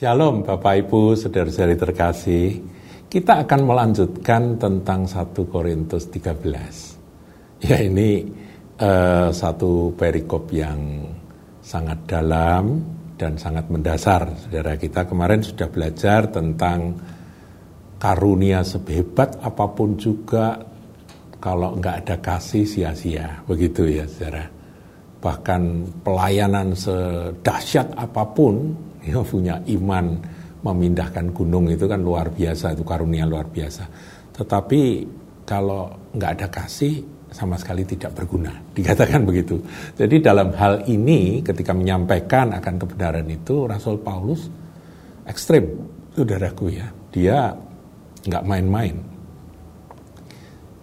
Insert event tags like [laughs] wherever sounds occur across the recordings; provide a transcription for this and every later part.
Shalom Bapak Ibu, saudara-saudari terkasih. Kita akan melanjutkan tentang 1 Korintus 13. Ya ini uh, satu perikop yang sangat dalam dan sangat mendasar. Saudara kita kemarin sudah belajar tentang karunia sehebat apa pun juga kalau nggak ada kasih sia-sia. Begitu ya saudara. Bahkan pelayanan sedahsyat apa pun ya punya iman memindahkan gunung itu kan luar biasa itu karunia luar biasa. Tetapi kalau nggak ada kasih sama sekali tidak berguna. [laughs] Dikatakan begitu. Jadi dalam hal ini ketika menyampaikan akan kebenaran itu Rasul Paulus ekstrim. Saudaraku ya dia nggak main-main.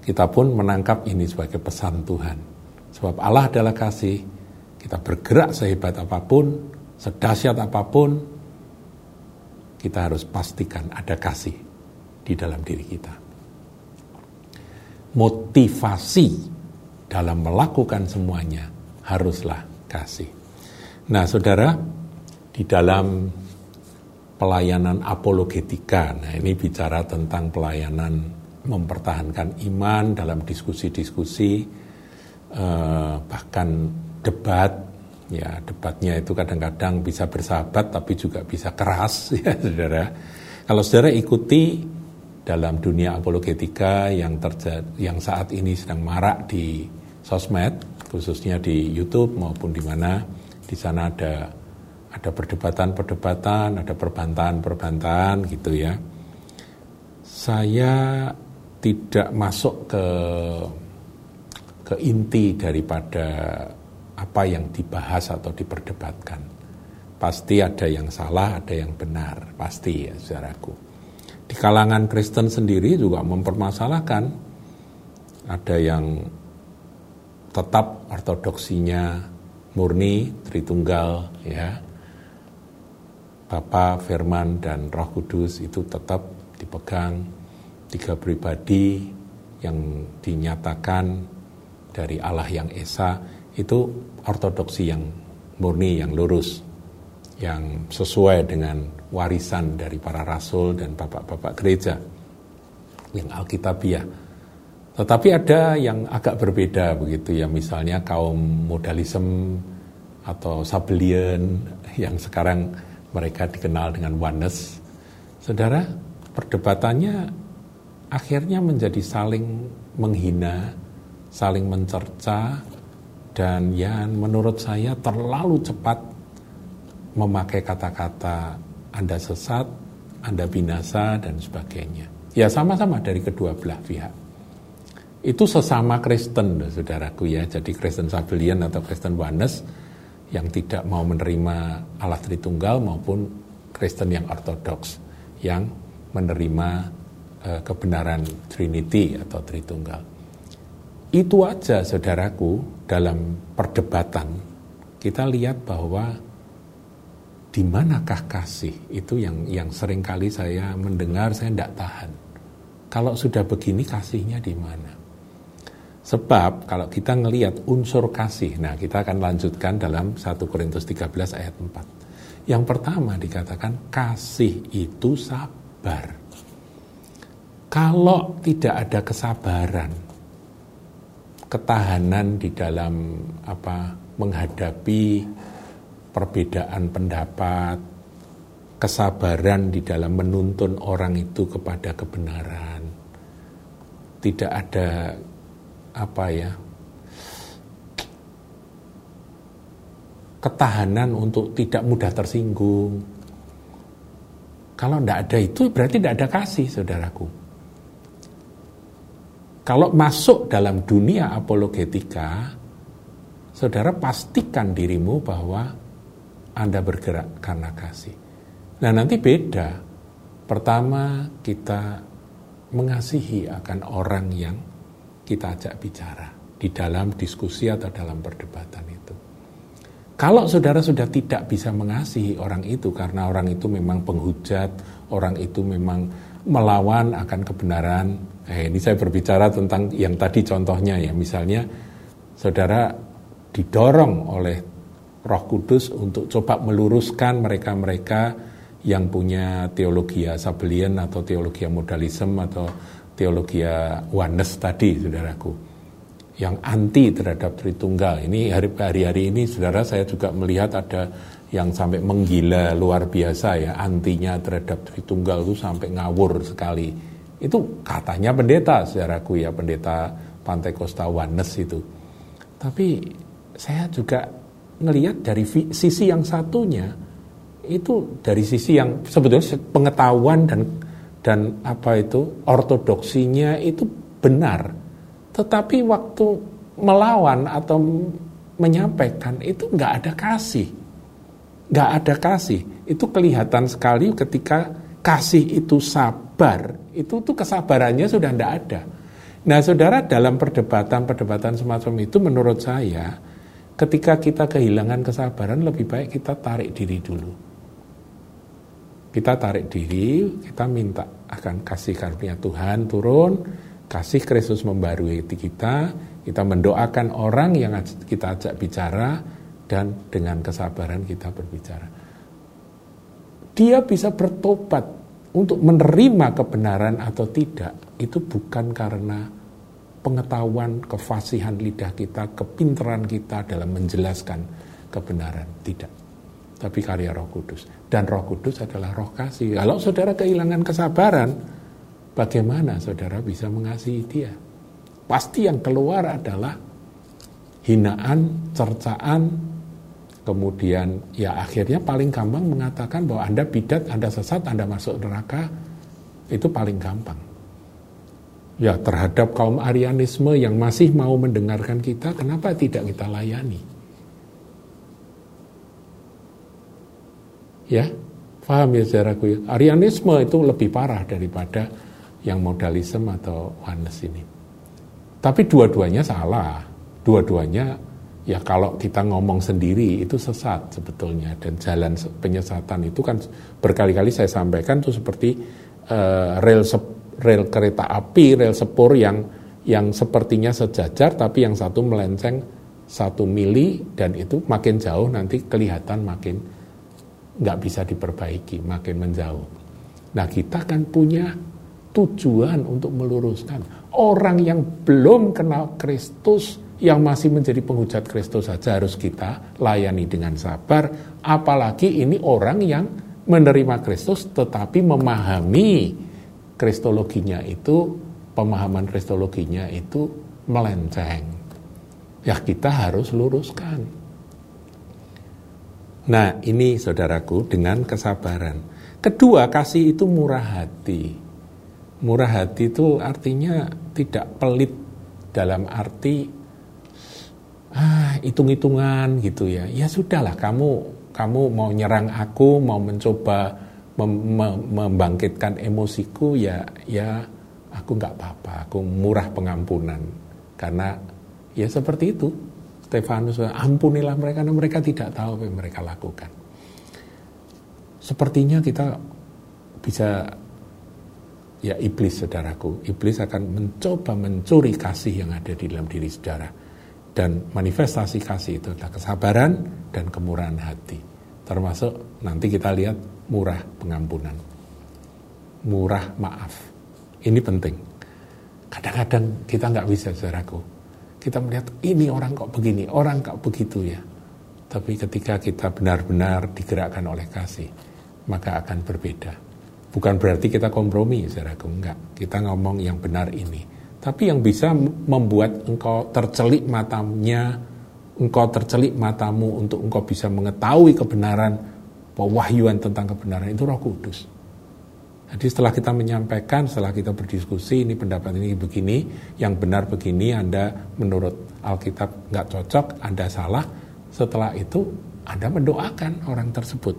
Kita pun menangkap ini sebagai pesan Tuhan. Sebab Allah adalah kasih kita bergerak sehebat apa pun Sedahsyat apa pun, kita harus pastikan ada kasih di dalam diri kita. Motivasi dalam melakukan semuanya haruslah kasih. Nah, saudara, di dalam pelayanan apologetika, nah ini bicara tentang pelayanan mempertahankan iman dalam diskusi-diskusi, eh, bahkan debat Ya, debatnya itu kadang-kadang bisa bersahabat tapi juga bisa keras [laughs] ya, Saudara. Kalau Saudara ikuti dalam dunia apologetika yang terjadi yang saat ini sedang marak di sosmed, khususnya di YouTube maupun di mana di sana ada ada perdebatan-perdebatan, ada perbantahan-perbantahan gitu ya. Saya tidak masuk ke ke inti daripada apa yang dibahas atau diperdebatkan. Pasti ada yang salah, ada yang benar, pasti ya saudaraku. Di kalangan Kristen sendiri juga mempermasalahkan ada yang tetap ortodoksinya murni Tritunggal ya. Bapa, Firman dan Roh Kudus itu tetap dipegang tiga pribadi yang dinyatakan dari Allah yang Esa itu ortodoksi yang murni, yang lurus, yang sesuai dengan warisan dari para rasul dan bapak-bapak gereja yang alkitabiah. Tetapi ada yang agak berbeda begitu ya, misalnya kaum modalism atau sabelian yang sekarang mereka dikenal dengan oneness. Saudara, perdebatannya akhirnya menjadi saling menghina, saling mencerca, dan yang menurut saya terlalu cepat memakai kata-kata Anda sesat, Anda binasa dan sebagainya. Ya sama-sama dari kedua belah pihak. Itu sesama Kristen, saudaraku ya. Jadi Kristen Sabelian atau Kristen Oneness yang tidak mau menerima Allah Tritunggal maupun Kristen yang ortodoks yang menerima uh, kebenaran Trinity atau Tritunggal. Itu aja saudaraku dalam perdebatan kita lihat bahwa di manakah kasih itu yang yang sering kali saya mendengar saya tidak tahan. Kalau sudah begini kasihnya di mana? Sebab kalau kita ngelihat unsur kasih, nah kita akan lanjutkan dalam 1 Korintus 13 ayat 4. Yang pertama dikatakan kasih itu sabar. Kalau tidak ada kesabaran, ketahanan di dalam apa menghadapi perbedaan pendapat, kesabaran di dalam menuntun orang itu kepada kebenaran. Tidak ada apa ya? ketahanan untuk tidak mudah tersinggung. Kalau tidak ada itu berarti tidak ada kasih, saudaraku. Kalau masuk dalam dunia apologetika, saudara pastikan dirimu bahwa Anda bergerak karena kasih. Nah nanti beda. Pertama kita mengasihi akan orang yang kita ajak bicara di dalam diskusi atau dalam perdebatan itu. Kalau saudara sudah tidak bisa mengasihi orang itu karena orang itu memang penghujat, orang itu memang melawan akan kebenaran. Eh, ini saya berbicara tentang yang tadi contohnya ya, misalnya saudara didorong oleh Roh Kudus untuk coba meluruskan mereka-mereka yang punya teologi Sabellian atau teologi modalisme atau teologi oneness tadi, saudaraku, yang anti terhadap Tritunggal. Ini hari-hari ini, saudara, saya juga melihat ada yang sampai menggila luar biasa ya, antinya terhadap Tritunggal itu sampai ngawur sekali. Itu katanya pendeta, saudaraku ya, pendeta Pantai Costa Oneness itu. Tapi saya juga ngelihat dari sisi yang satunya, itu dari sisi yang sebetulnya pengetahuan dan dan apa itu ortodoksinya itu benar. Tetapi waktu melawan atau menyampaikan itu nggak ada kasih. Nggak ada kasih. Itu kelihatan sekali ketika kasih itu sabar itu tuh kesabarannya sudah nggak ada nah saudara dalam perdebatan-perdebatan semacam itu menurut saya ketika kita kehilangan kesabaran lebih baik kita tarik diri dulu kita tarik diri, kita minta akan kasih karunia Tuhan turun, kasih Kristus membarui hati kita, kita mendoakan orang yang kita ajak bicara, dan dengan kesabaran kita berbicara. Dia bisa bertobat untuk menerima kebenaran atau tidak, itu bukan karena pengetahuan, kefasihan lidah kita, kepintaran kita dalam menjelaskan kebenaran. Tidak tapi karya Roh Kudus. Dan Roh Kudus adalah roh kasih. Kalau saudara kehilangan kesabaran, bagaimana saudara bisa mengasihi dia? Pasti yang keluar adalah hinaan, cercaan, kemudian ya akhirnya paling gampang mengatakan bahwa Anda bidat, Anda sesat, Anda masuk neraka, itu paling gampang. Ya terhadap kaum Arianisme yang masih mau mendengarkan kita, kenapa tidak kita layani? Ya, paham ya saudaraku. Arianisme itu lebih parah daripada yang modalisme atau oneness ini. Tapi dua-duanya salah. Dua-duanya ya kalau kita ngomong sendiri itu sesat sebetulnya dan jalan penyesatan itu kan berkali-kali saya sampaikan tuh seperti uh, rel rel kereta api, rel sepur yang yang sepertinya sejajar tapi yang satu melenceng satu mili dan itu makin jauh nanti kelihatan makin nggak bisa diperbaiki, makin menjauh. Nah kita kan punya tujuan untuk meluruskan. Orang yang belum kenal Kristus, yang masih menjadi penghujat Kristus saja harus kita layani dengan sabar. Apalagi ini orang yang menerima Kristus tetapi memahami kristologinya itu, pemahaman kristologinya itu melenceng. Ya kita harus luruskan. Nah, ini saudaraku dengan kesabaran. Kedua, kasih itu murah hati. Murah hati itu artinya tidak pelit dalam arti ah hitung-hitungan gitu ya. Ya sudahlah kamu kamu mau nyerang aku, mau mencoba mem membangkitkan emosiku ya ya aku nggak apa-apa, aku murah pengampunan karena ya seperti itu Stefanus, ampunilah mereka karena mereka tidak tahu apa yang mereka lakukan. Sepertinya kita bisa ya iblis saudaraku, iblis akan mencoba mencuri kasih yang ada di dalam diri saudara. Dan manifestasi kasih itu adalah kesabaran dan kemurahan hati. Termasuk nanti kita lihat murah pengampunan. Murah maaf. Ini penting. Kadang-kadang kita nggak bisa saudaraku kita melihat ini orang kok begini, orang kok begitu ya. Tapi ketika kita benar-benar digerakkan oleh kasih, maka akan berbeda. Bukan berarti kita kompromi, saudaraku, enggak. Kita ngomong yang benar ini. Tapi yang bisa membuat engkau tercelik matanya, engkau tercelik matamu untuk engkau bisa mengetahui kebenaran, pewahyuan tentang kebenaran itu roh kudus. Jadi setelah kita menyampaikan, setelah kita berdiskusi, ini pendapat ini begini, yang benar begini, Anda menurut Alkitab nggak cocok, Anda salah. Setelah itu Anda mendoakan orang tersebut.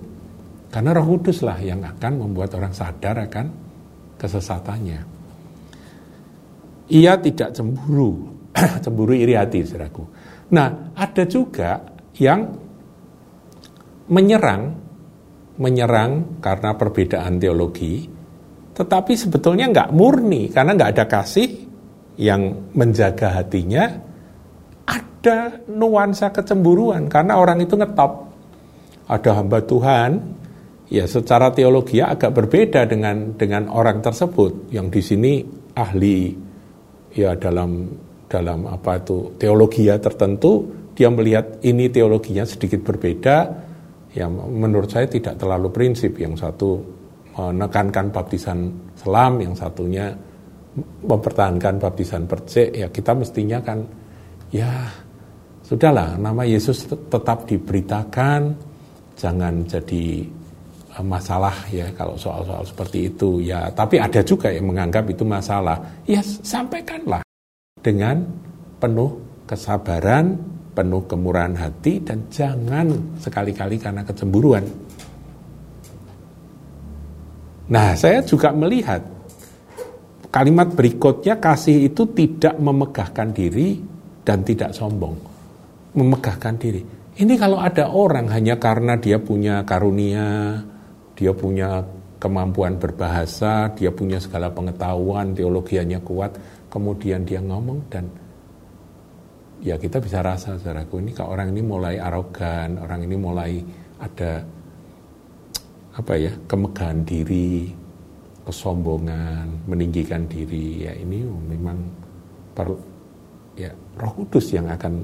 Karena roh kudus lah yang akan membuat orang sadar akan kesesatannya. Ia tidak cemburu, [clears throat] cemburu iri hati, saudaraku. Nah, ada juga yang menyerang, menyerang karena perbedaan teologi, tetapi sebetulnya nggak murni karena nggak ada kasih yang menjaga hatinya. Ada nuansa kecemburuan karena orang itu ngetop. Ada hamba Tuhan ya secara teologi agak berbeda dengan dengan orang tersebut yang di sini ahli ya dalam dalam apa itu teologi tertentu dia melihat ini teologinya sedikit berbeda ya menurut saya tidak terlalu prinsip. Yang satu menekankan baptisan selam yang satunya mempertahankan baptisan percik ya kita mestinya kan ya sudahlah nama Yesus tetap diberitakan jangan jadi masalah ya kalau soal-soal seperti itu. Ya tapi ada juga yang menganggap itu masalah. Ya sampaikanlah dengan penuh kesabaran penuh kemurahan hati dan jangan sekali-kali karena kecemburuan. Nah saya juga melihat kalimat berikutnya kasih itu tidak memegahkan diri dan tidak sombong. Memegahkan diri. Ini kalau ada orang hanya karena dia punya karunia dia punya kemampuan berbahasa, dia punya segala pengetahuan, teologianya kuat, kemudian dia ngomong dan ya kita bisa rasa saudaraku ini kalau orang ini mulai arogan, orang ini mulai ada apa ya kemegahan diri, kesombongan, meninggikan diri. Ya ini memang perlu ya Roh Kudus yang akan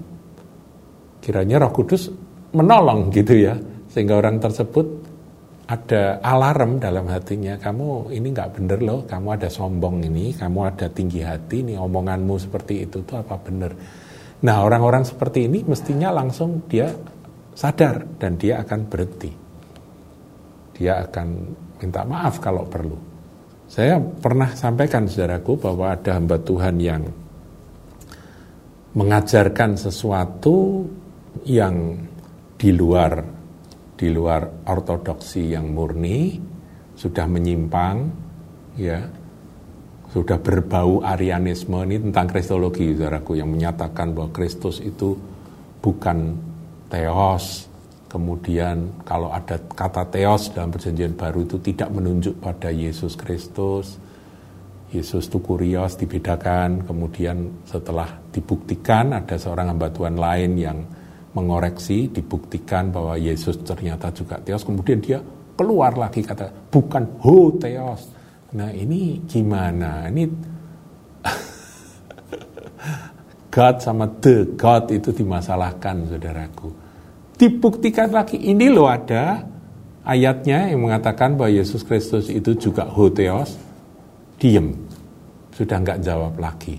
kiranya Roh Kudus menolong gitu ya sehingga orang tersebut ada alarm dalam hatinya kamu ini nggak bener loh kamu ada sombong ini kamu ada tinggi hati nih omonganmu seperti itu tuh apa bener? Nah orang-orang seperti ini mestinya langsung dia sadar dan dia akan berhenti. Dia akan minta maaf kalau perlu. Saya pernah sampaikan saudaraku bahwa ada hamba Tuhan yang mengajarkan sesuatu yang di luar di luar ortodoksi yang murni, sudah menyimpang, ya, sudah berbau Arianisme. Ini tentang kristologi, saudaraku, yang menyatakan bahwa Kristus itu bukan teos, kemudian kalau ada kata teos dalam perjanjian baru itu tidak menunjuk pada Yesus Kristus, Yesus itu kurios dibedakan, kemudian setelah dibuktikan ada seorang hamba Tuhan lain yang mengoreksi, dibuktikan bahwa Yesus ternyata juga teos, kemudian dia keluar lagi kata bukan ho teos. Nah ini gimana? Ini [laughs] God sama the God itu dimasalahkan saudaraku. Dibuktikan lagi ini loh ada ayatnya yang mengatakan bahwa Yesus Kristus itu juga ho teos. Diem, sudah nggak jawab lagi.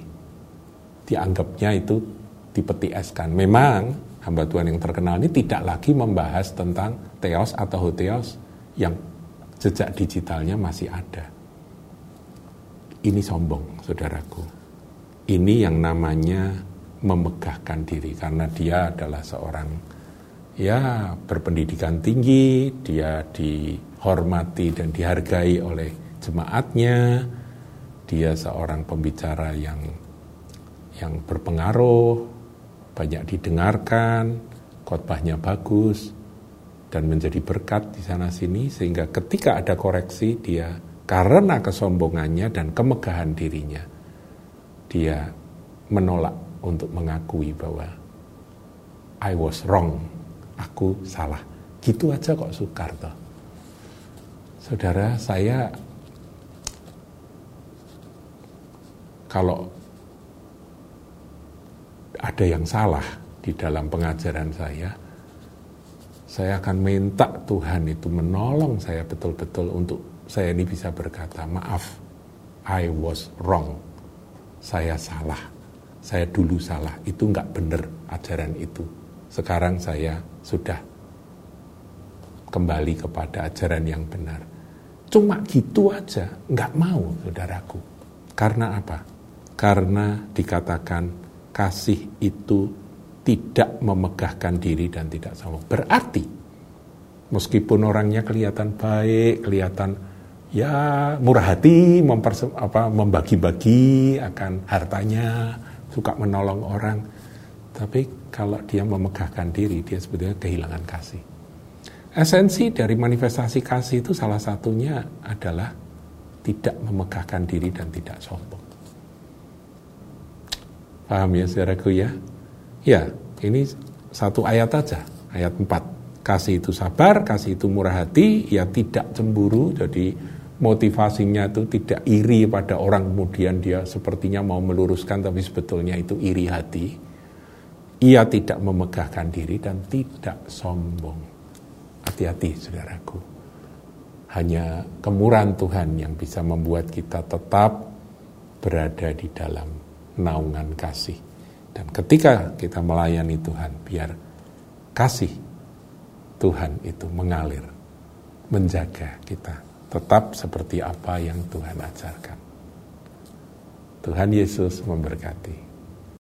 Dianggapnya itu dipeti eskan. Memang hamba Tuhan yang terkenal ini tidak lagi membahas tentang teos atau hoteos yang jejak digitalnya masih ada. Ini sombong, saudaraku. Ini yang namanya memegahkan diri karena dia adalah seorang ya berpendidikan tinggi, dia dihormati dan dihargai oleh jemaatnya, dia seorang pembicara yang yang berpengaruh, banyak didengarkan, khotbahnya bagus, dan menjadi berkat di sana sini sehingga ketika ada koreksi dia karena kesombongannya dan kemegahan dirinya dia menolak untuk mengakui bahwa I was wrong, aku salah. Gitu aja kok Soekarto. Saudara, saya kalau ada yang salah di dalam pengajaran saya, saya akan minta Tuhan itu menolong saya betul-betul untuk saya ini bisa berkata, maaf, I was wrong. Saya salah. Saya dulu salah. Itu nggak benar ajaran itu. Sekarang saya sudah kembali kepada ajaran yang benar. Cuma gitu aja, nggak mau saudaraku. Karena apa? Karena dikatakan kasih itu tidak memegahkan diri dan tidak sombong. Berarti meskipun orangnya kelihatan baik, kelihatan ya murah hati, membagi-bagi akan hartanya, suka menolong orang, tapi kalau dia memegahkan diri, dia sebetulnya kehilangan kasih. Esensi dari manifestasi kasih itu salah satunya adalah tidak memegahkan diri dan tidak sombong. Paham ya saudaraku ya? Ya, ini satu ayat aja, ayat 4. kasih itu sabar, kasih itu murah hati, ya tidak cemburu, jadi motivasinya itu tidak iri pada orang kemudian dia sepertinya mau meluruskan tapi sebetulnya itu iri hati. Ia tidak memegahkan diri dan tidak sombong. Hati-hati saudaraku. Hanya kemurahan Tuhan yang bisa membuat kita tetap berada di dalam naungan kasih. Dan ketika kita melayani Tuhan, biar kasih Tuhan itu mengalir, menjaga kita tetap seperti apa yang Tuhan ajarkan. Tuhan Yesus memberkati.